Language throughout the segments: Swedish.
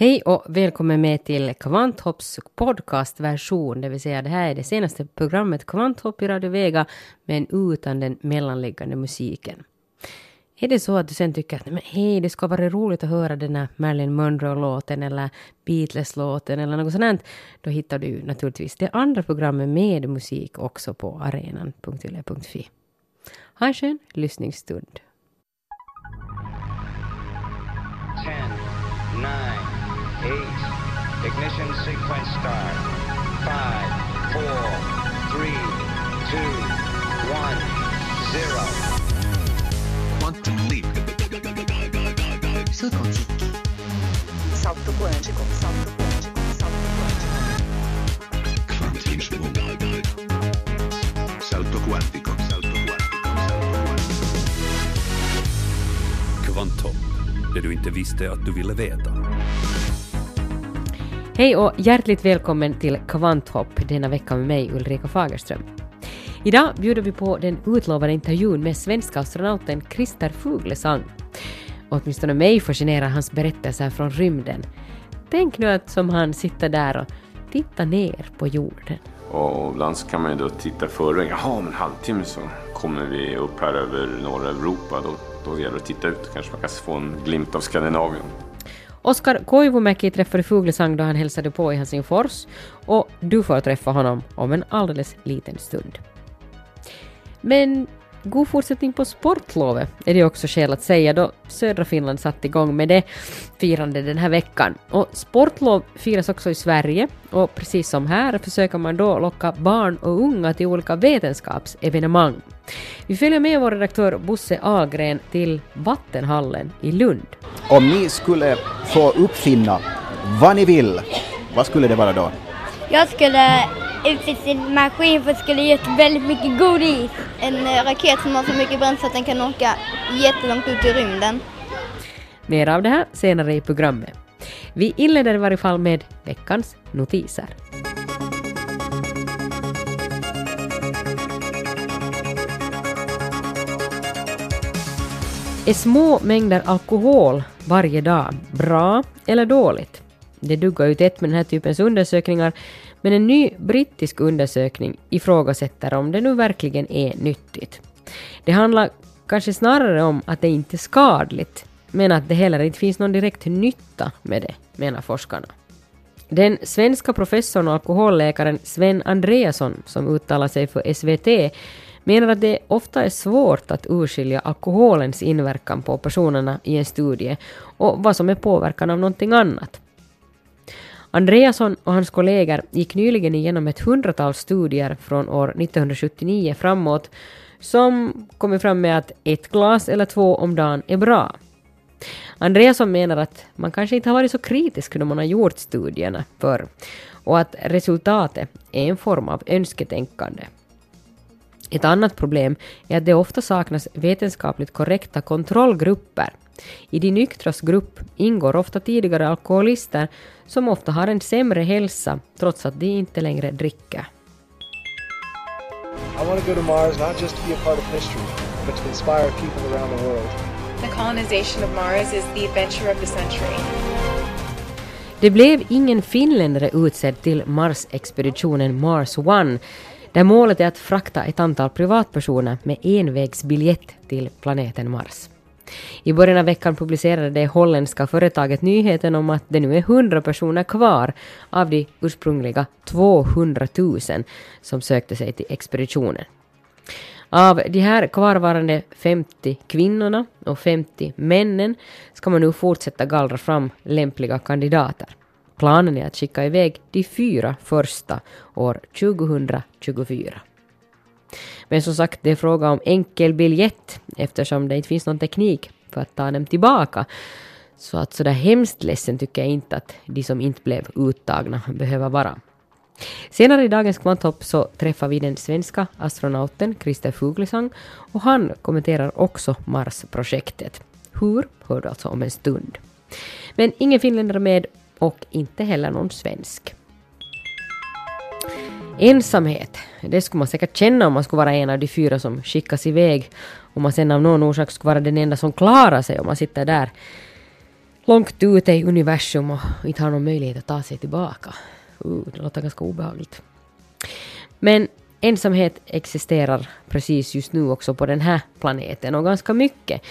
Hej och välkommen med till Kvanthopps podcastversion, det vill säga det här är det senaste programmet Kvanthopp i Radio Vega, men utan den mellanliggande musiken. Är det så att du sen tycker att men hej, det ska vara roligt att höra den här Marilyn Monroe-låten eller Beatles-låten eller något sånt, då hittar du naturligtvis det andra programmet med musik också på arenan.yle.fi. Ha en skön lyssningsstund. Ignition sequence start. 5, 4, 3, 2, 1, 0. Quantum Leap. Salto quântico. Salto quântico. Salto quântico. Salto quântico. Salto quantico. Salto quantico. Salto quantico. Kvanthopp, det du inte visste att du ville veta. Hej och hjärtligt välkommen till Kvanthopp denna vecka med mig Ulrika Fagerström. Idag bjuder vi på den utlovade intervjun med svenska astronauten Christer Fuglesang. Åtminstone mig fascinerar hans berättelser från rymden. Tänk nu att som han sitter där och tittar ner på jorden. Och ibland så kan man ju då titta före. Jaha, om en halvtimme så kommer vi upp här över norra Europa. Då, då gäller det att titta ut. Kanske man kan få en glimt av Skandinavien. Oskar Koivumäki träffade Fuglesang då han hälsade på i Helsingfors och du får träffa honom om en alldeles liten stund. Men god fortsättning på sportlovet är det också skäl att säga då södra Finland satt igång med det firande den här veckan. Och sportlov firas också i Sverige och precis som här försöker man då locka barn och unga till olika vetenskapsevenemang. Vi följer med vår redaktör Bosse Ahlgren till Vattenhallen i Lund. Om ni skulle få uppfinna vad ni vill, vad skulle det vara då? Jag skulle utveckla en maskin för att skulle ge väldigt mycket godis. En eh, raket som har så mycket bränsle att den kan åka jättelångt ut i rymden. Mer av det här senare i programmet. Vi inleder i varje fall med veckans notiser. Är små mängder alkohol varje dag bra eller dåligt? Det duggar ju tätt med den här typens undersökningar, men en ny brittisk undersökning ifrågasätter om det nu verkligen är nyttigt. Det handlar kanske snarare om att det inte är skadligt, men att det heller inte finns någon direkt nytta med det, menar forskarna. Den svenska professorn och alkoholläkaren Sven Andreasson, som uttalar sig för SVT, menar att det ofta är svårt att urskilja alkoholens inverkan på personerna i en studie och vad som är påverkan av någonting annat. Andreasson och hans kollegor gick nyligen igenom ett hundratal studier från år 1979 framåt som kommit fram med att ett glas eller två om dagen är bra. Andreasson menar att man kanske inte har varit så kritisk när man har gjort studierna förr och att resultatet är en form av önsketänkande. Ett annat problem är att det ofta saknas vetenskapligt korrekta kontrollgrupper. I de nyktras grupp ingår ofta tidigare alkoholister som ofta har en sämre hälsa trots att de inte längre dricker. I want to go to Mars not just to be a part of history, but to inspire people around the world. The colonization of Mars is the adventure of the century. Det blev ingen finländare utsedd till Mars-expeditionen Mars One, där målet är att frakta ett antal privatpersoner med envägsbiljett till planeten Mars. I början av veckan publicerade det holländska företaget nyheten om att det nu är 100 personer kvar av de ursprungliga 200 000 som sökte sig till expeditionen. Av de här kvarvarande 50 kvinnorna och 50 männen ska man nu fortsätta gallra fram lämpliga kandidater. Planen är att skicka iväg de fyra första år 2024. Men som sagt, det är fråga om enkel biljett eftersom det inte finns någon teknik för att ta dem tillbaka. Så att sådär hemskt ledsen tycker jag inte att de som inte blev uttagna behöver vara. Senare i dagens Kvanthopp så träffar vi den svenska astronauten Christer Fuglesang och han kommenterar också Mars-projektet. Hur hör du alltså om en stund. Men ingen finländare med och inte heller någon svensk. Ensamhet, det skulle man säkert känna om man skulle vara en av de fyra som skickas iväg. Om man sen av någon orsak skulle vara den enda som klarar sig om man sitter där långt ute i universum och inte har någon möjlighet att ta sig tillbaka. Uh, det låter ganska obehagligt. Men ensamhet existerar precis just nu också på den här planeten och ganska mycket.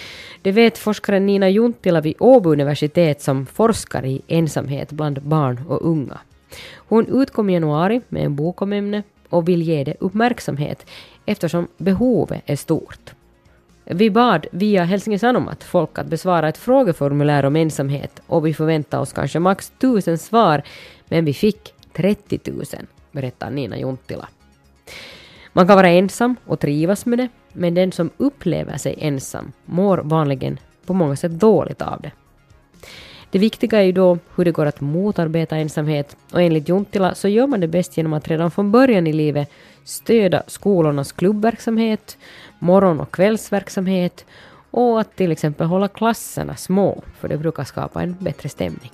Det vet forskaren Nina Junttila vid Åbo universitet som forskar i ensamhet bland barn och unga. Hon utkom i januari med en bok om ämnet och vill ge det uppmärksamhet eftersom behovet är stort. Vi bad via Helsingin Sanomat folk att besvara ett frågeformulär om ensamhet och vi förväntade oss kanske max tusen svar, men vi fick 30 000, berättar Nina Junttila. Man kan vara ensam och trivas med det, men den som upplever sig ensam mår vanligen på många sätt dåligt av det. Det viktiga är ju då hur det går att motarbeta ensamhet och enligt Junttila så gör man det bäst genom att redan från början i livet stödja skolornas klubbverksamhet, morgon och kvällsverksamhet och att till exempel hålla klasserna små, för det brukar skapa en bättre stämning.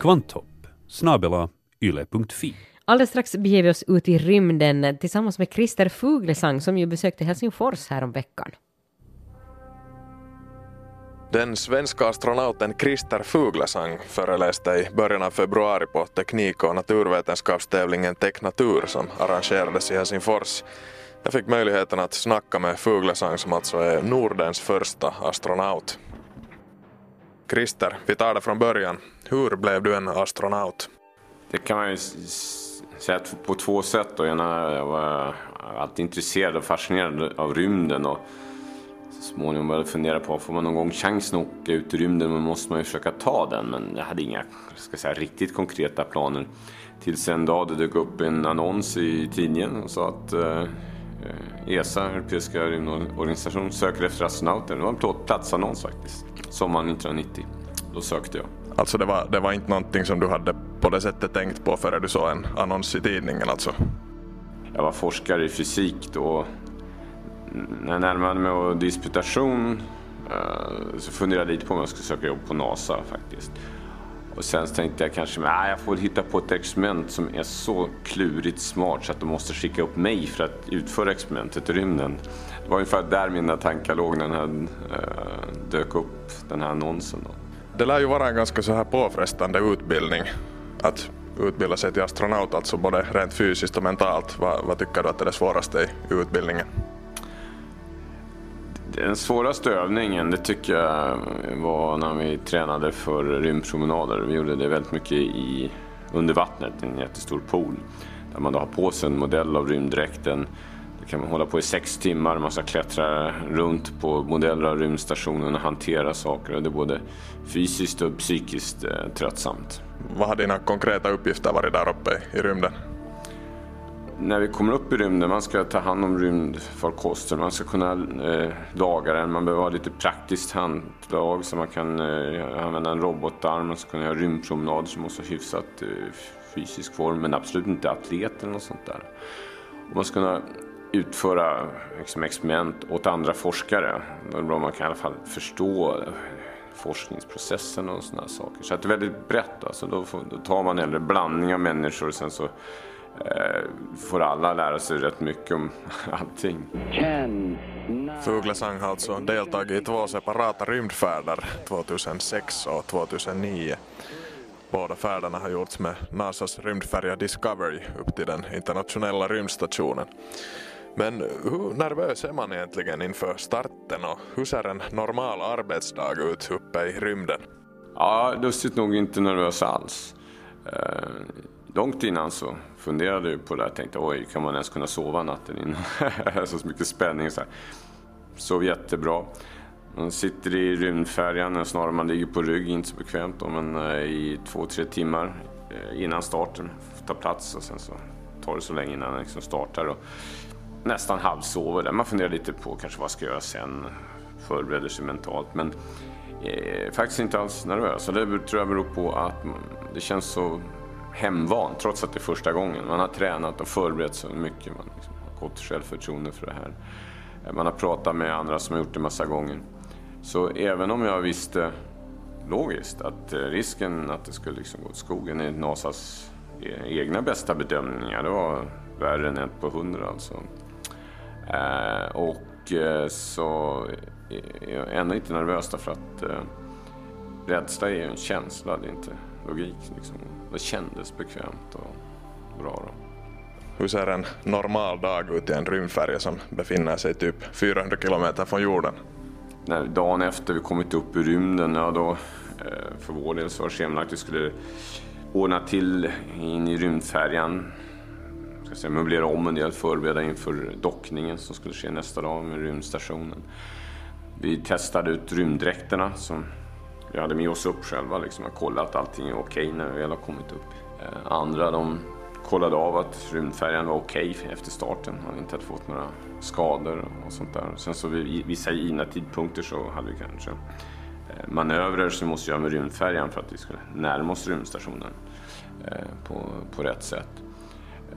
Kvanthopp snabela yle.fi. Alldeles strax beger vi oss ut i rymden tillsammans med Christer Fuglesang som ju besökte Helsingfors häromveckan. Den svenska astronauten Christer Fuglesang föreläste i början av februari på teknik och naturvetenskapstävlingen Teknatur som arrangerades i Helsingfors. Jag fick möjligheten att snacka med Fuglesang som alltså är Nordens första astronaut. Christer, vi tar det från början. Hur blev du en astronaut? Det kan man ju säga på två sätt. Då. Ena, jag var alltid intresserad och fascinerad av rymden. Och så småningom började jag fundera på, får man någon gång chansen att åka ut i rymden men måste man ju försöka ta den. Men jag hade inga ska säga, riktigt konkreta planer. Tills en dag det dök upp en annons i tidningen och sa att eh, ESA, Europeiska rymdorganisationen, söker efter astronauter. Det var en platsannons faktiskt. Sommaren 1990. Då sökte jag. Alltså det var, det var inte någonting som du hade på det sättet tänkt på före du såg en annons i tidningen alltså? Jag var forskare i fysik då. När jag närmade mig disputation eh, så funderade jag lite på om jag skulle söka jobb på NASA faktiskt. Och sen så tänkte jag kanske att jag får väl hitta på ett experiment som är så klurigt smart så att de måste skicka upp mig för att utföra experimentet i rymden. Det var ungefär där mina tankar låg när den här, eh, dök upp, den här annonsen. Då. Det lär ju vara en ganska så här påfrestande utbildning att utbilda sig till astronaut, alltså både rent fysiskt och mentalt. Vad, vad tycker du att är det svåraste i utbildningen? Den svåraste övningen det tycker jag var när vi tränade för rymdpromenader. Vi gjorde det väldigt mycket i, under vattnet, i en jättestor pool. Där man då har på sig en modell av rymddräkten. Kan man hålla på i sex timmar. Man ska klättra runt på modeller av rymdstationen och hantera saker. Och det är både fysiskt och psykiskt eh, tröttsamt. Vad har dina konkreta uppgifter varit där uppe i, rymden? när vi kommer upp i rymden, man ska ta hand om rymdfarkoster, man ska kunna eh, laga den, man behöver ha lite praktiskt handlag så man kan eh, använda en robotarm, man ska kunna göra rymdpromenader som måste ha hyfsat eh, fysisk form, men absolut inte atlet eller något sånt där. Och man ska kunna utföra liksom, experiment åt andra forskare, då är det bra om man kan i alla fall förstå forskningsprocessen och sådana saker. Så att det är väldigt brett, alltså. då, får, då tar man en blandning av människor och sen så eh, får alla lära sig rätt mycket om allting. Fuglesang har alltså deltagit i två separata rymdfärder, 2006 och 2009. Båda färderna har gjorts med NASAs rymdfärja Discovery upp till den internationella rymdstationen. Men hur nervös är man egentligen inför starten och hur ser en normal arbetsdag ut uppe i rymden? Ja, lustigt nog inte nervös alls. Eh, långt innan så funderade jag på det här. Tänkte oj, kan man ens kunna sova natten innan? så mycket spänning. Så här. Sov jättebra. Man sitter i rymdfärjan, snarare man ligger på rygg, inte så bekvämt då, men eh, i två, tre timmar eh, innan starten. Ta plats och sen så tar det så länge innan den liksom startar. Och nästan halvsover där. Man funderar lite på kanske vad jag ska göra sen. Förbereder sig mentalt. Men eh, faktiskt inte alls nervös. Och det tror jag beror på att det känns så hemvant trots att det är första gången. Man har tränat och förberett sig mycket. Man liksom har gott självförtroende för det här. Eh, man har pratat med andra som har gjort det massa gånger. Så även om jag visste logiskt att eh, risken att det skulle liksom gå åt skogen enligt NASAs eh, egna bästa bedömningar, det var värre än ett på hundra alltså. Eh, och eh, så är jag ändå inte nervös därför att eh, rädsla är ju en känsla, det är inte logik. Liksom. Det kändes bekvämt och bra. Då. Hur ser en normal dag ut i en rymdfärja som befinner sig typ 400 kilometer från jorden? När dagen efter vi kommit upp i rymden, ja då eh, för vår del så var schemalagt att vi skulle ordna till in i rymdfärjan. Ska säga, möblera om en del, förbereda inför dockningen som skulle ske nästa dag med rymdstationen. Vi testade ut rymddräkterna som vi hade med oss upp själva, liksom, och kollade att allting är okej när vi väl har kommit upp. Eh, andra de kollade av att rymdfärjan var okej efter starten, hade inte hade fått några skador och sånt där. Sen så vid vissa givna tidpunkter så hade vi kanske eh, manövrer som vi måste göra med rymdfärjan för att vi skulle närma oss rymdstationen eh, på, på rätt sätt.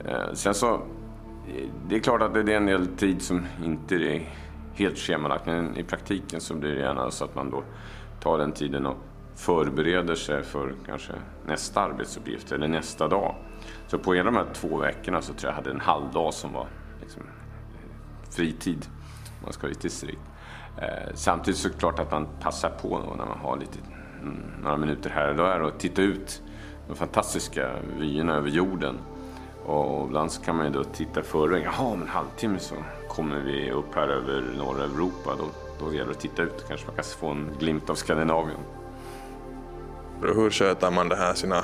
Eh, sen så, eh, det är klart att det är en del tid som inte är helt schemalagt, men i praktiken så blir det gärna så att man då tar den tiden och förbereder sig för kanske nästa arbetsuppgift eller nästa dag. Så på en av de här två veckorna så tror jag jag hade en halvdag som var liksom, eh, fritid, om man ska vara lite strikt. Samtidigt så är det klart att man passar på då när man har lite, mm, några minuter här och där och titta ut de fantastiska vyerna över jorden. Och ibland så kan man ju då titta före, jaha om en halvtimme så kommer vi upp här över norra Europa. Då, då gäller det att titta ut, kanske man kan få en glimt av Skandinavien. Hur sköter man det här sina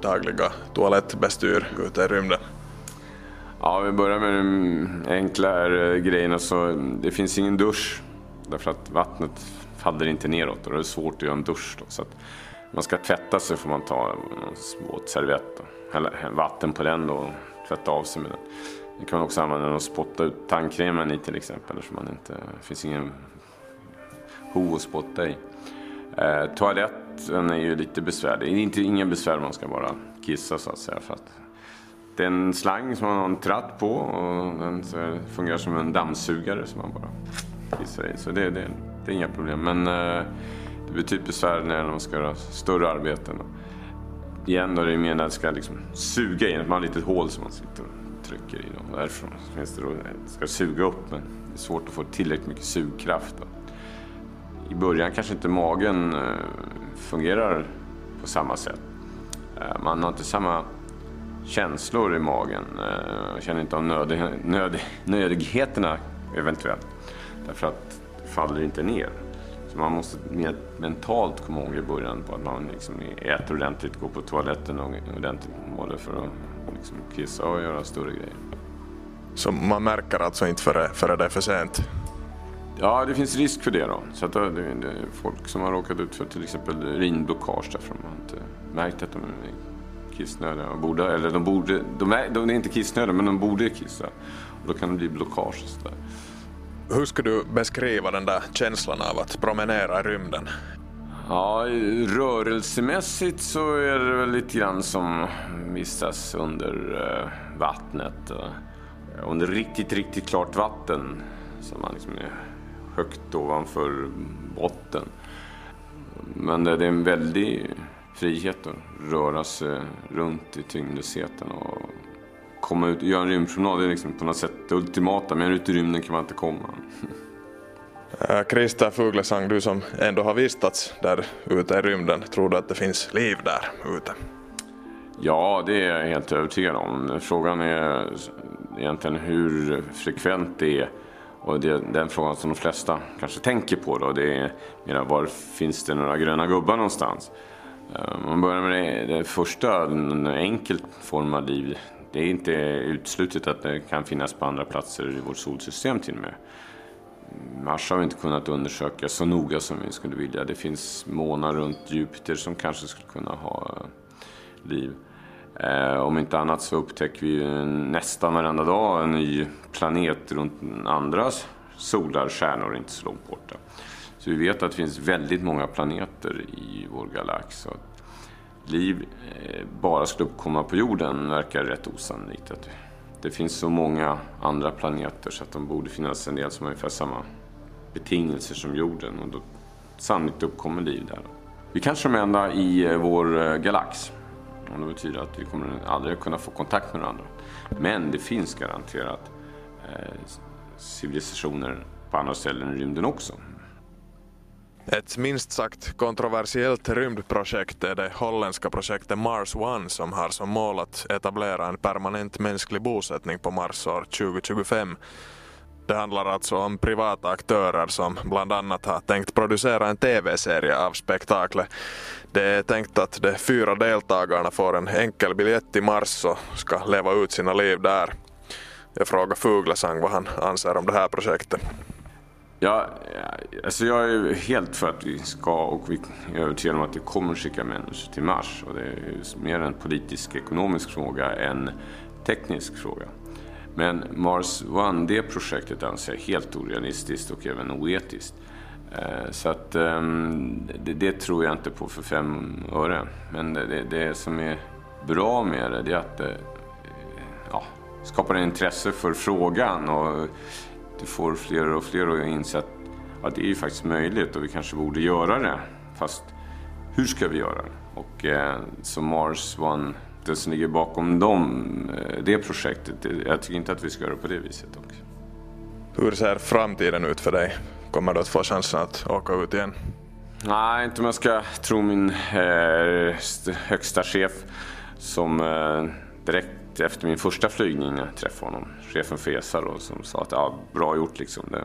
dagliga toalettbestyr ute i rymden? Ja, vi börjar med de enkla eh, grejerna. Så det finns ingen dusch därför att vattnet faller inte neråt och det är svårt att göra en dusch. Då, så att man ska tvätta sig får man ta en våtservett och hälla vatten på den då och tvätta av sig med den. Det kan man också använda den och spotta ut tandkrämen i till exempel eftersom man inte, det finns ingen ho att spotta i. Eh, toaletten är ju lite besvärlig. Det är inte, ingen besvär man ska bara kissa så att säga. För att det är en slang som man har en tratt på och den fungerar som en dammsugare som man bara kissar i. Så det, det, det är inga problem. Men eh, det blir typ besvär när man ska göra större arbeten. Igen då är det mer när det ska liksom suga in. Man har ett litet hål som man sitter och trycker i. Då. Därifrån finns det då, det ska suga upp men det är svårt att få tillräckligt mycket sugkraft. Då. I början kanske inte magen eh, fungerar på samma sätt. Eh, man har inte samma känslor i magen. Eh, man känner inte av nöd, nöd, nödigheterna eventuellt. Därför att det faller inte ner. Man måste mer mentalt komma ihåg i början på att man liksom äter ordentligt, går på toaletten och ordentligt både för att liksom kissa och göra större grejer. Så man märker alltså inte före, före det är för sent? Ja, det finns risk för det då. Så att det är folk som har råkat ut för till exempel urinblockage därför att man inte märkt att de är kissnödiga. Borde, eller de borde, de är, de är inte kissnödiga men de borde kissa. Och då kan det bli blockage och sådär. Hur skulle du beskriva den där känslan av att promenera i rymden? Ja, rörelsemässigt så är det väl lite grann som vistas under eh, vattnet. Eh, under riktigt, riktigt klart vatten. Så man liksom är högt ovanför botten. Men det är en väldig frihet att röra sig runt i tyngdlösheten och komma ut och göra en rymdpromenad. Det är liksom på något sätt det ultimata. Men ut i rymden kan man inte komma. Christer Fuglesang, du som ändå har vistats där ute i rymden, tror du att det finns liv där ute? Ja, det är jag helt övertygad om. Frågan är egentligen hur frekvent det är. Och det är den frågan som de flesta kanske tänker på då. Det är mera, var finns det några gröna gubbar någonstans? Om man börjar med det, det första, en enkel form av liv. Det är inte uteslutet att det kan finnas på andra platser i vårt solsystem till och med. Mars har vi inte kunnat undersöka så noga som vi skulle vilja. Det finns månar runt Jupiter som kanske skulle kunna ha eh, liv. Eh, om inte annat så upptäcker vi nästan varenda dag en ny planet runt andra solar, stjärnor inte så långt borta. Så vi vet att det finns väldigt många planeter i vår galax. Liv eh, bara skulle uppkomma på jorden verkar rätt osannolikt. Att det finns så många andra planeter så att de borde finnas en del som har ungefär samma betingelser som jorden och då sannolikt uppkommer liv där. Vi kanske är de enda i eh, vår eh, galax. Och det betyder att vi kommer aldrig kunna få kontakt med varandra. Men det finns garanterat eh, civilisationer på andra ställen i rymden också. Ett minst sagt kontroversiellt rymdprojekt är det holländska projektet Mars One som har som mål att etablera en permanent mänsklig bosättning på Mars år 2025. Det handlar alltså om privata aktörer som bland annat har tänkt producera en tv-serie av spektaklet. Det är tänkt att de fyra deltagarna får en enkel biljett till Mars och ska leva ut sina liv där. Jag frågar Fuglesang vad han anser om det här projektet. Ja, alltså jag är helt för att vi ska och vi är övertygade om att det kommer att skicka människor till Mars. Och det är mer en politisk ekonomisk fråga än teknisk fråga. Men Mars One, det projektet anser jag helt orealistiskt och även oetiskt. Eh, så att ehm, det, det tror jag inte på för fem öre. Men det, det som är bra med det, det är att det ja, skapar intresse för frågan och det får fler och fler att inse att ja, det är ju faktiskt möjligt och vi kanske borde göra det. Fast hur ska vi göra det? Och eh, så Mars One, det som ligger bakom dem, eh, det projektet, det, jag tycker inte att vi ska göra på det viset också. Hur ser framtiden ut för dig? Kommer du att få chansen att åka ut igen? Nej, inte om jag ska tro min eh, st- högsta chef som eh, direkt efter min första flygning när jag träffade honom, chefen för ESA då, som sa att ja, bra gjort liksom. Det,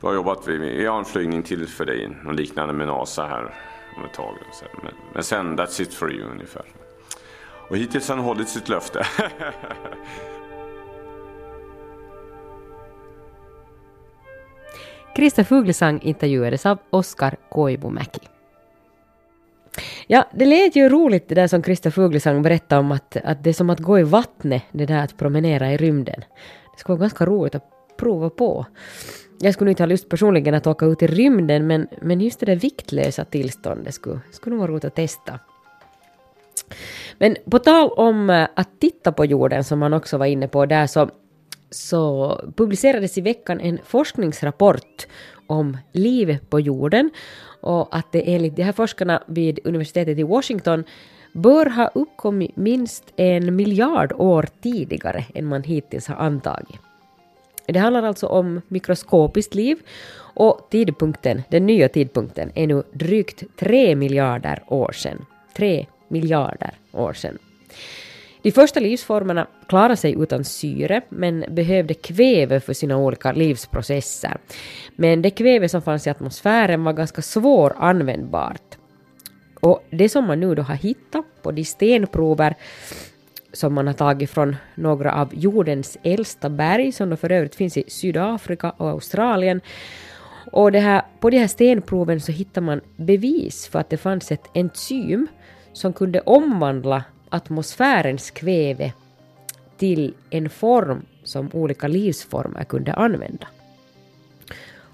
bra jobbat, vi, vi har en flygning till för dig, något liknande med NASA här om ett tag. Så. Men, men sen, that's it for you ungefär. Och hittills har han hållit sitt löfte. Krista Fuglesang intervjuades av Oskar Koivumäki. Ja, det lät ju roligt det där som Krista Fuglesang berättade om att, att det är som att gå i vattnet, det där att promenera i rymden. Det skulle vara ganska roligt att prova på. Jag skulle inte ha lust personligen att åka ut i rymden, men, men just det där viktlösa tillståndet skulle, skulle nog vara roligt att testa. Men på tal om eh, att titta på jorden, som man också var inne på där, så, så publicerades i veckan en forskningsrapport om liv på jorden och att det enligt de här forskarna vid universitetet i Washington bör ha uppkommit minst en miljard år tidigare än man hittills har antagit. Det handlar alltså om mikroskopiskt liv och tidpunkten, den nya tidpunkten är nu drygt tre miljarder år sedan. Tre miljarder år sedan. De första livsformerna klarade sig utan syre men behövde kväve för sina olika livsprocesser. Men det kväve som fanns i atmosfären var ganska svåranvändbart. Och det som man nu då har hittat på de stenprover som man har tagit från några av jordens äldsta berg som då för övrigt finns i Sydafrika och Australien. Och det här, på de här stenproven så hittar man bevis för att det fanns ett enzym som kunde omvandla atmosfärens kväve till en form som olika livsformer kunde använda.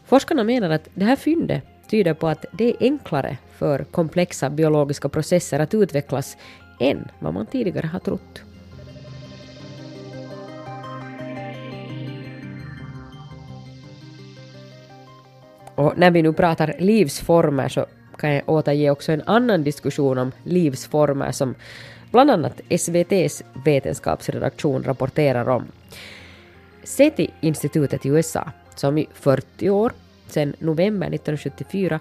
Forskarna menar att det här fyndet tyder på att det är enklare för komplexa biologiska processer att utvecklas än vad man tidigare har trott. Och när vi nu pratar livsformer så kan jag återge också en annan diskussion om livsformer som bland annat SVTs vetenskapsredaktion rapporterar om. SETI-institutet i USA, som i 40 år, sedan november 1974,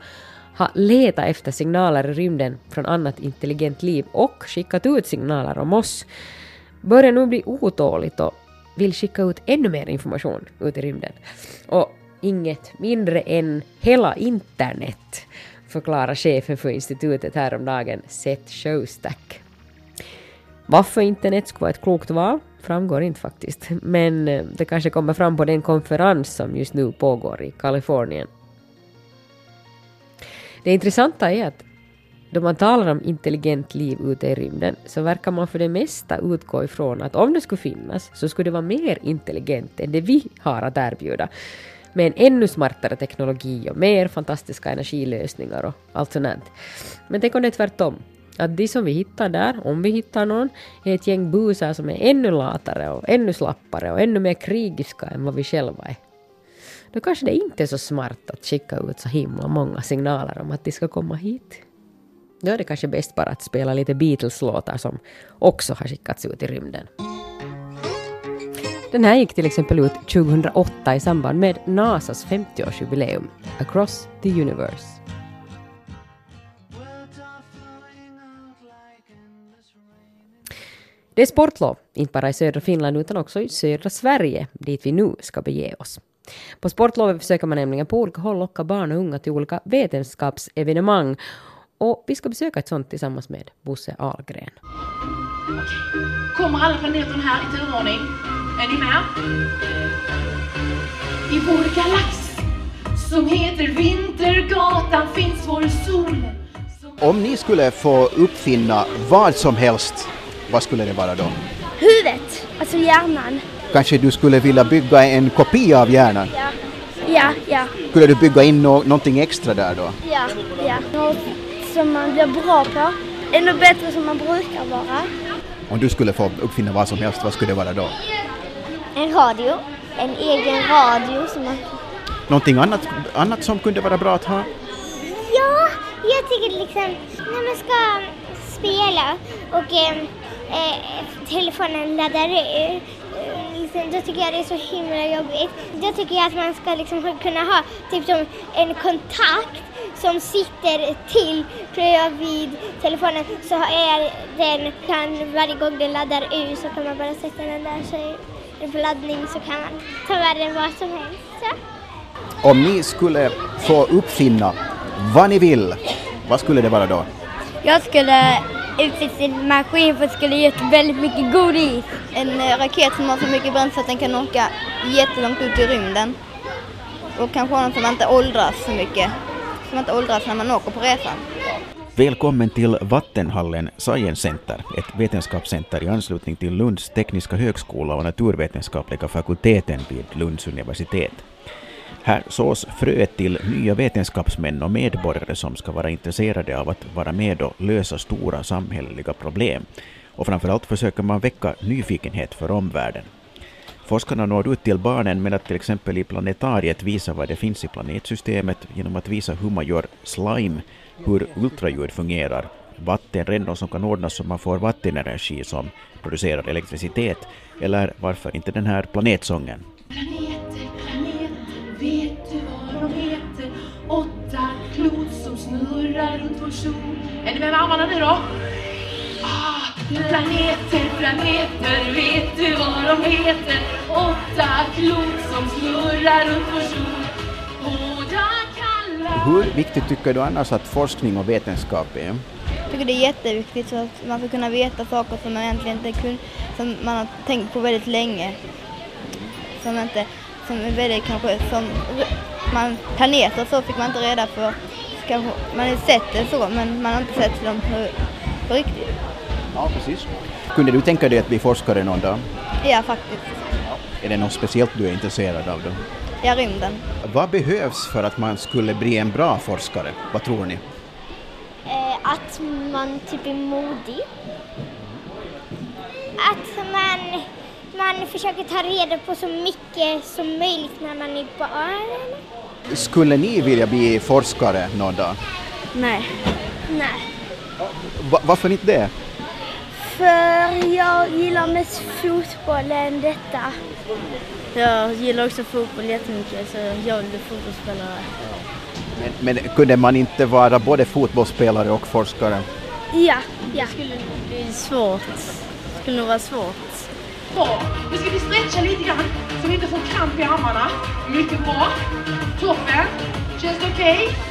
har letat efter signaler i rymden från annat intelligent liv och skickat ut signaler om oss, börjar nu bli otåligt och vill skicka ut ännu mer information ut i rymden. Och inget mindre än hela internet, förklarar chefen för institutet häromdagen, Seth Shostak. Varför internet skulle vara ett klokt val framgår inte faktiskt, men eh, det kanske kommer fram på den konferens som just nu pågår i Kalifornien. Det intressanta är att då man talar om intelligent liv ute i rymden så verkar man för det mesta utgå ifrån att om det skulle finnas så skulle det vara mer intelligent än det vi har att erbjuda med en ännu smartare teknologi och mer fantastiska energilösningar och allt sånt. Men tänk om det är tvärtom. Att de som vi hittar där, om vi hittar någon, är ett gäng busar som är ännu latare och ännu slappare och ännu mer krigiska än vad vi själva är. Då kanske det inte är så smart att skicka ut så himla många signaler om att de ska komma hit. Då är det kanske bäst bara att spela lite Beatles-låtar som också har skickats ut i rymden. Den här gick till exempel ut 2008 i samband med NASAs 50-årsjubileum, Across the Universe. Det är sportlov, inte bara i södra Finland utan också i södra Sverige, dit vi nu ska bege oss. På sportlovet försöker man nämligen på olika håll locka barn och unga till olika vetenskapsevenemang. Och vi ska besöka ett sånt tillsammans med Bosse Ahlgren. Kommer alla planeterna här i turordning? Är ni med? I vår galax som heter Vintergatan finns vår sol. Om ni skulle få uppfinna vad som helst, vad skulle det vara då? Huvudet, alltså hjärnan. Kanske du skulle vilja bygga en kopia av hjärnan? Ja, ja, ja. Skulle du bygga in no någonting extra där då? Ja, ja. Något som man blir bra på. Ännu bättre som man brukar vara. Om du skulle få uppfinna vad som helst, vad skulle det vara då? En radio. En egen radio som man... Någonting annat, annat som kunde vara bra att ha? Ja, jag tycker liksom när man ska spela och eh, telefonen laddar ur, eh, liksom, då tycker jag det är så himla jobbigt. Då tycker jag att man ska liksom kunna ha typ som en kontakt som sitter till bredvid telefonen så är den, kan varje gång den laddar ur så kan man bara sätta den där så är på laddning så kan man ta med den var som helst. Så. Om ni skulle få uppfinna vad ni vill, vad skulle det vara då? Jag skulle utveckla en maskin för att skulle ge ut väldigt mycket godis. En eh, raket som har så mycket bränsle att den kan åka jättelångt ut i rymden. Och kanske ha någon som inte åldras så mycket. Som inte åldras när man åker på resan. Välkommen till Vattenhallen Science Center, ett vetenskapscenter i anslutning till Lunds tekniska högskola och naturvetenskapliga fakulteten vid Lunds universitet. Här sås fröet till nya vetenskapsmän och medborgare som ska vara intresserade av att vara med och lösa stora samhälleliga problem. Och framförallt försöker man väcka nyfikenhet för omvärlden. Forskarna når ut till barnen med att till exempel i planetariet visa vad det finns i planetsystemet genom att visa hur man gör slime, hur ultraljud fungerar, vattenrännor som kan ordnas så man får vattenenergi som producerar elektricitet, eller varför inte den här planetsången. Planeter, planeter, vet du vad de heter? Åtta klot som snurrar runt vår sol. Är ni med med armarna nu då? Ah, planeter, planeter, vet du vad de heter? Åtta klot som snurrar runt vår sol. Kalla... Hur viktigt tycker du annars att forskning och vetenskap är? Jag tycker det är jätteviktigt så att man ska kunna veta saker som man egentligen inte kun, som man har tänkt på väldigt länge. Som inte, som är väldigt kanske, som man, planeter så fick man inte reda på. Kanske, man har sett det så men man har inte sett dem på, på riktigt. Ja, precis. Kunde du tänka dig att bli forskare någon dag? Ja, faktiskt. Är det något speciellt du är intresserad av då? Ja, rymden. Vad behövs för att man skulle bli en bra forskare? Vad tror ni? Eh, att man typ är modig. Att man, man försöker ta reda på så mycket som möjligt när man är barn. Skulle ni vilja bli forskare någon dag? Nej. Nej. Va- varför inte det? För jag gillar mest fotboll än detta. Jag gillar också fotboll jättemycket så jag vill bli fotbollsspelare. Men, men kunde man inte vara både fotbollsspelare och forskare? Ja, ja. Det skulle bli svårt. Det skulle nog vara svårt. Bra. Nu ska vi stretcha lite grann så vi inte får kramp i armarna. Mycket bra. Toppen. Känns det okej? Okay?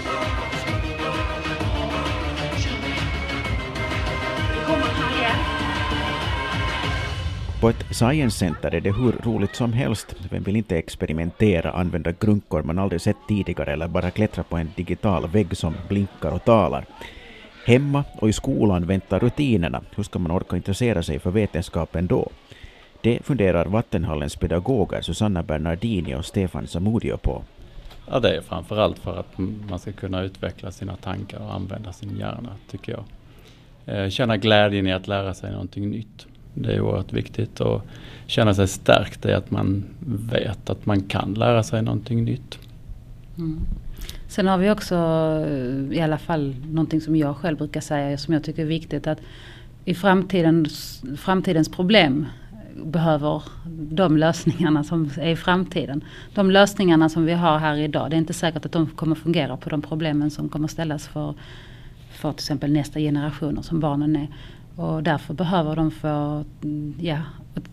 På ett science center är det hur roligt som helst. Vem vill inte experimentera, använda grunkor man aldrig sett tidigare eller bara klättra på en digital vägg som blinkar och talar. Hemma och i skolan väntar rutinerna. Hur ska man orka intressera sig för vetenskapen då? Det funderar Vattenhallens pedagoger Susanna Bernardini och Stefan Samudio på. Ja, det är framförallt för att man ska kunna utveckla sina tankar och använda sin hjärna, tycker jag. Eh, Känna glädjen i att lära sig någonting nytt. Det är oerhört viktigt och känna sig stärkt i att man vet att man kan lära sig någonting nytt. Mm. Sen har vi också eh, i alla fall någonting som jag själv brukar säga som jag tycker är viktigt att i framtidens, framtidens problem behöver de lösningarna som är i framtiden. De lösningarna som vi har här idag, det är inte säkert att de kommer fungera på de problemen som kommer ställas för, för till exempel nästa generationer som barnen är. Och därför behöver de få ja,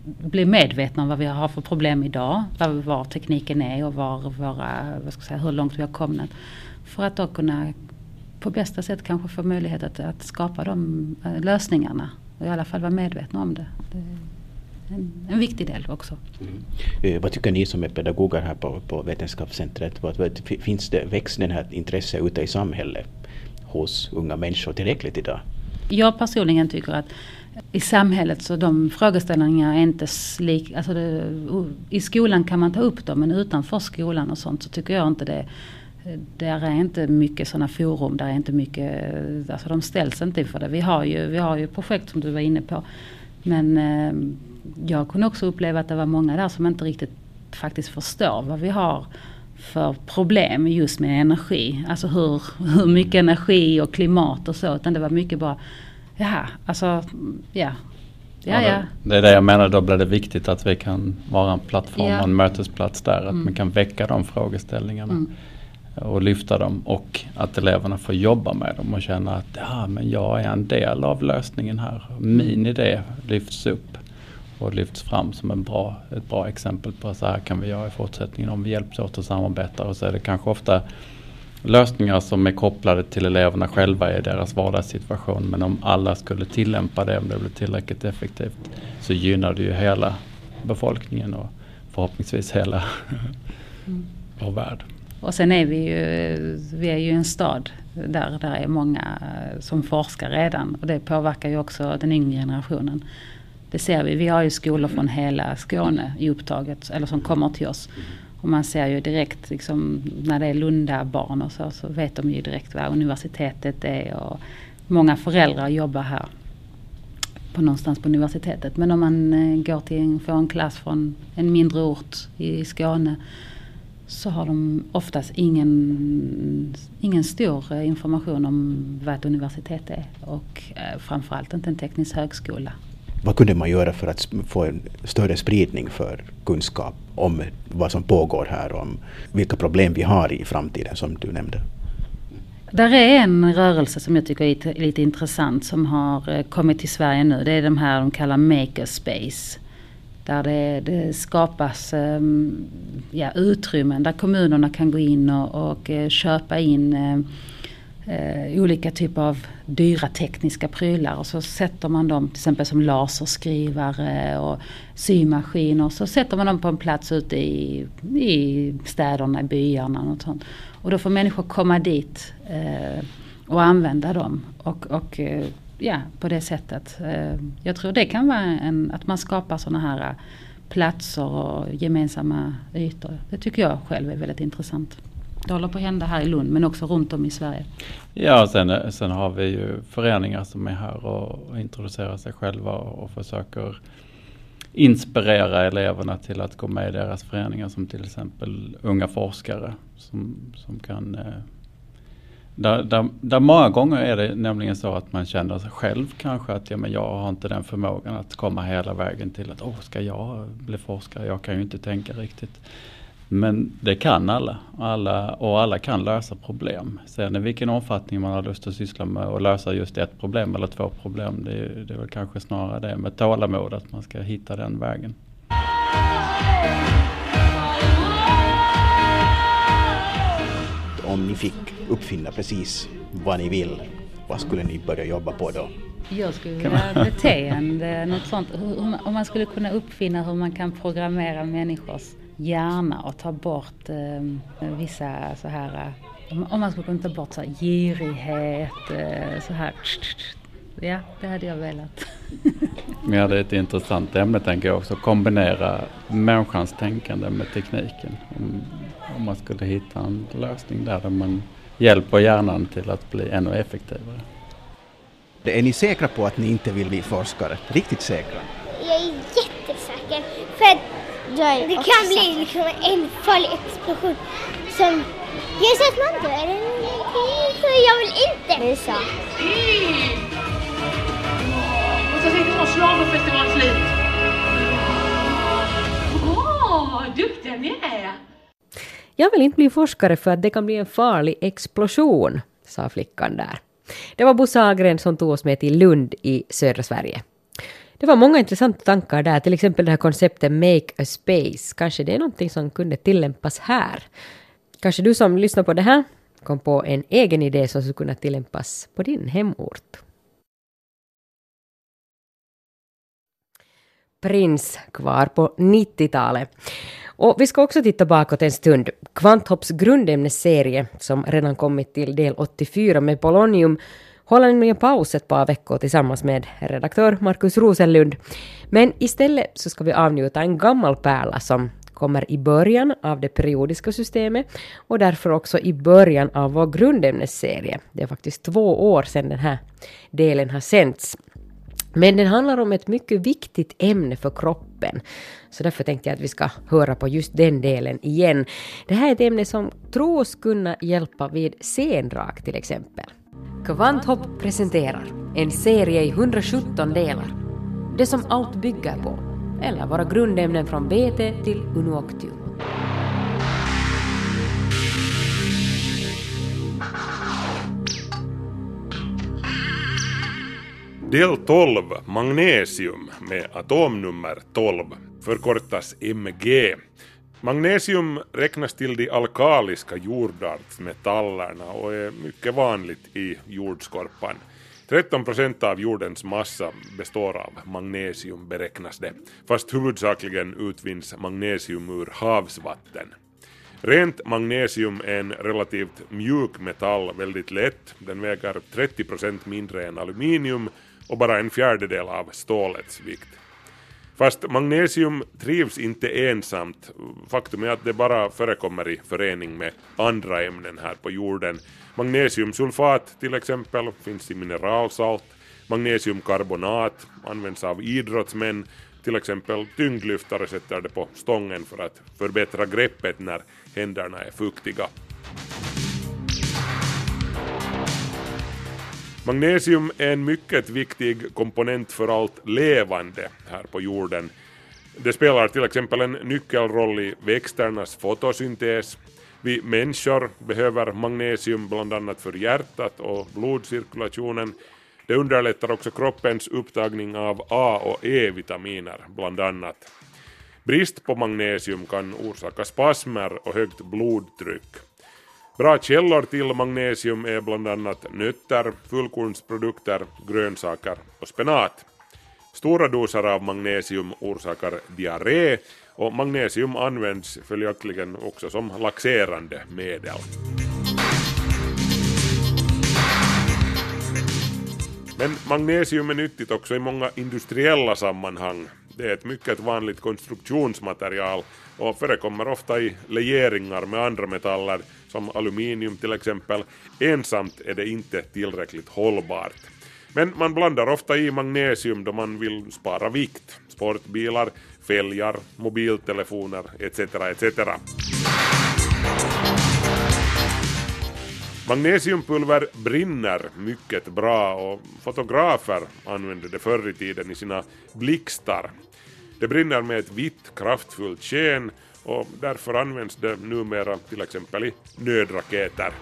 bli medvetna om vad vi har för problem idag. Var, var tekniken är och var våra, vad ska jag säga, hur långt vi har kommit. För att då kunna på bästa sätt kanske få möjlighet att, att skapa de eh, lösningarna. Och i alla fall vara medvetna om det. det en, en viktig del också. Eh, Vad tycker ni som är pedagoger här på, på Vetenskapscentret? Vad, vad, finns det, växer den här intresset ute i samhället hos unga människor tillräckligt idag? Jag personligen tycker att i samhället så de frågeställningarna är inte slik, alltså det, i skolan kan man ta upp dem men utanför skolan och sånt så tycker jag inte det där är inte mycket sådana forum, där är inte mycket, alltså de ställs inte inför det. Vi har ju, vi har ju projekt som du var inne på. Men eh, jag kunde också uppleva att det var många där som inte riktigt faktiskt förstår vad vi har för problem just med energi. Alltså hur, hur mycket energi och klimat och så. Utan det var mycket bara, ja, alltså, ja. Ja, ja. det, det är det jag menar, då blir det viktigt att vi kan vara en plattform Ja. och en mötesplats där. Att Mm. man kan väcka de frågeställningarna. Mm. Och lyfta dem och att eleverna får jobba med dem och känna att ja, men jag är en del av lösningen här. Min idé lyfts upp och lyfts fram som en bra, ett bra exempel på så här kan vi göra i fortsättningen om vi hjälps åt och samarbetar. Och så är det kanske ofta lösningar som är kopplade till eleverna själva i deras vardagssituation. Men om alla skulle tillämpa det, om det blir tillräckligt effektivt, så gynnar det ju hela befolkningen och förhoppningsvis hela Mm. vår värld. Och sen är vi ju, vi är ju en stad där, det är många som forskar redan. Och det påverkar ju också den yngre generationen. Det ser vi. Vi har ju skolor från hela Skåne i upptaget, eller som kommer till oss. Och man ser ju direkt liksom, när det är Lunda-barn och så, så vet de ju direkt vad universitetet är. Och många föräldrar jobbar här på någonstans på universitetet. Men om man eh, går till en, får en klass från en mindre ort i Skåne så har de oftast ingen, ingen stor eh, information om vad ett universitet är. Och eh, framförallt inte en teknisk högskola. Vad kunde man göra för att få en större spridning för kunskap om vad som pågår här och om vilka problem vi har i framtiden som du nämnde? Där är en rörelse som jag tycker är lite, lite intressant som har eh, kommit till Sverige nu. Det är de här de kallar makerspace. Där det, det skapas ehm, ja, utrymmen där kommunerna kan gå in och, och eh, köpa in eh, eh, olika typer av dyra tekniska prylar och så sätter man dem till exempel som laserskrivare och symaskiner. Så sätter man dem på en plats ute i, i städerna, i byarna och sånt. Och då får människor komma dit eh, och använda dem. Och, och eh, ja, på det sättet. Eh, jag tror det kan vara en, att man skapar sådana här eh, platser och gemensamma ytor. Det tycker jag själv är väldigt intressant. Det håller på att hända här i Lund men också runt om i Sverige. Ja, sen, eh, sen har vi ju föreningar som är här och, och introducerar sig själva och, och försöker inspirera eleverna till att gå med i deras föreningar som till exempel unga forskare som, som kan eh, där, där, där många gånger är det nämligen så att man känner sig själv kanske att ja, men jag har inte den förmågan att komma hela vägen till att åh, ska jag bli forskare? Jag kan ju inte tänka riktigt. Men det kan alla, alla och alla kan lösa problem. Sen i vilken omfattning man har lust att syssla med och lösa just ett problem eller två problem, det är, det är väl kanske snarare det med tålamod att man ska hitta den vägen. Om ni fick uppfinna precis vad ni vill, vad skulle ni börja jobba på då? Jag skulle vilja beteende, något sånt. Om man skulle kunna uppfinna hur man kan programmera människors hjärna och ta bort eh, vissa så här, eh, om, man skulle kunna ta bort så här, girighet, eh, så här. Ja, det hade jag velat. Men det är ett intressant ämne tänker jag också, kombinera människans tänkande med tekniken. Om, om man skulle hitta en lösning där, där man hjälper hjärnan till att bli ännu effektivare. Är ni säkra på att ni inte vill bli forskare? Riktigt säkra? Jag är jättesäker. För att det kan bli liksom en farlig explosion som gör så att man dör. Så jag vill inte visa. Och så sitter vår schlagerfestival slut. Bra, duktiga ni är. Jag vill inte bli forskare för att det kan bli en farlig explosion, sa flickan där. Det var Bosse Agren som tog oss med till Lund i södra Sverige. Det var många intressanta tankar där, till exempel det här konceptet Make a Space. Kanske det är någonting som kunde tillämpas här. Kanske du som lyssnar på det här kom på en egen idé som skulle kunna tillämpas på din hemort. Prins kvar på 90-talet. Och vi ska också titta bakåt en stund. Kvanthopps grundämnesserie, som redan kommit till del 84 med polonium, håller nu en paus ett par veckor tillsammans med redaktör Markus Rosenlund. Men istället så ska vi avnjuta en gammal pärla som kommer i början av det periodiska systemet och därför också i början av vår grundämnesserie. Det är faktiskt två år sedan den här delen har sänts. Men den handlar om ett mycket viktigt ämne för kroppen. Så därför tänkte jag att vi ska höra på just den delen igen. Det här är ett ämne som tros kunna hjälpa vid sendrag till exempel. Kvanthopp presenterar en serie i 117 delar. Det som allt bygger på, eller våra grundämnen från BT till Unuoctium. Del 12, magnesium med atomnummer 12, förkortas MG. Magnesium räknas till de alkaliska jordartsmetallerna och är mycket vanligt i jordskorpan. 13 procent av jordens massa består av magnesium beräknas det, fast huvudsakligen utvinns magnesium ur havsvatten. Rent magnesium är en relativt mjuk metall, väldigt lätt. Den väger 30 procent mindre än aluminium och bara en fjärdedel av stålets vikt. Fast magnesium trivs inte ensamt. Faktum är att det bara förekommer i förening med andra ämnen här på jorden. Magnesiumsulfat till exempel finns i mineralsalt. Magnesiumkarbonat används av idrottsmän. Till exempel tyngdlyftare sätter det på stången för att förbättra greppet när händerna är fuktiga. Magnesium är en mycket viktig komponent för allt levande här på jorden. Det spelar till exempel en nyckelroll i växternas fotosyntes. Vi människor behöver magnesium bland annat för hjärtat och blodcirkulationen. Det underlättar också kroppens upptagning av A och E-vitaminer bland annat. Brist på magnesium kan orsaka spasmer och högt blodtryck. Bra källor till magnesium är bland annat nötter, fullkornsprodukter, grönsaker och spenat. Stora doser av magnesium orsakar diarré och magnesium används följaktligen också som laxerande medel. Men magnesium är nyttigt också i många industriella sammanhang. Det är ett mycket vanligt konstruktionsmaterial och förekommer ofta i legeringar med andra metaller som aluminium till exempel. Ensamt är det inte tillräckligt hållbart. Men man blandar ofta i magnesium då man vill spara vikt. Sportbilar, fälgar, mobiltelefoner etc. etc. Magnesiumpulver brinner mycket bra och fotografer använde det förr i tiden i sina blixtar. Det brinner med ett vitt kraftfullt sken och därför används det numera till exempel i nödraketer.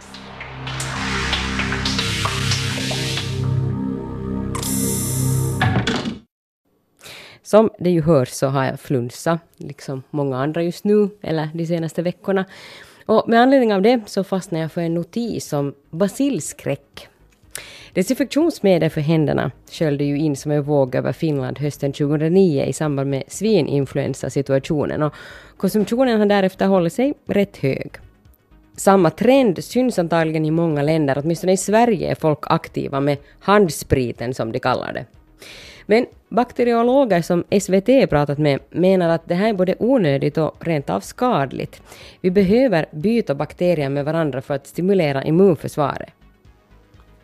Som det ju hörs så har jag flunsa, liksom många andra just nu, eller de senaste veckorna. Och med anledning av det så fastnade jag för en notis om basilskräck. Desinfektionsmedel för händerna sköljde ju in som en våg över Finland hösten 2009 i samband med svininfluensasituationen och konsumtionen har därefter hållit sig rätt hög. Samma trend syns antagligen i många länder, åtminstone i Sverige är folk aktiva med handspriten som de kallar det. Men bakteriologer som SVT pratat med menar att det här är både onödigt och rent av skadligt. Vi behöver byta bakterier med varandra för att stimulera immunförsvaret.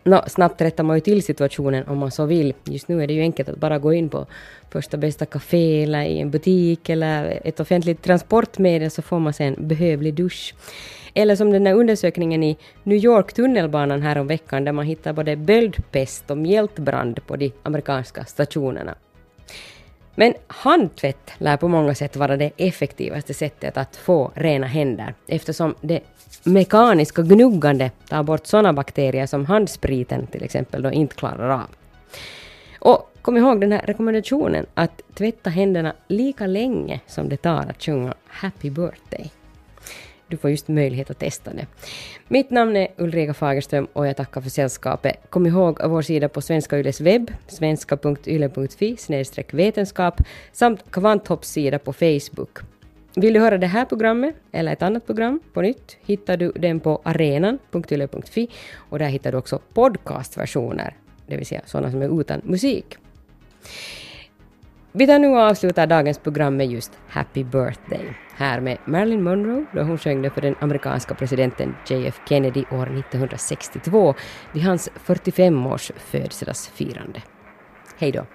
No, snabbt rättar man ju till situationen om man så vill. Just nu är det ju enkelt att bara gå in på första bästa café eller i en butik eller ett offentligt transportmedel så får man sen behövlig dusch. Eller som den där undersökningen i New York tunnelbanan här om veckan där man hittar både böldpest och mjältbrand på de amerikanska stationerna. Men handtvätt lär på många sätt vara det effektivaste sättet att få rena händer eftersom det mekaniska gnuggandet tar bort sådana bakterier som handspriten till exempel då inte klarar av. Och kom ihåg den här rekommendationen att tvätta händerna lika länge som det tar att sjunga Happy birthday. Du får just möjlighet att testa det. Mitt namn är Ulrika Fagerström och jag tackar för sällskapet. Kom ihåg vår sida på Svenska Yles webb, svenska.yle.fi vetenskap samt Kvanthopps sida på Facebook. Vill du höra det här programmet eller ett annat program på nytt hittar du den på arenan.yle.fi och där hittar du också podcastversioner, det vill säga sådana som är utan musik. Vi tar nu och avslutar dagens program med just Happy birthday. Här med Marilyn Monroe då hon sjöng det för den amerikanska presidenten JF Kennedy år 1962 vid hans 45 års födelsedagsfirande. Hej då!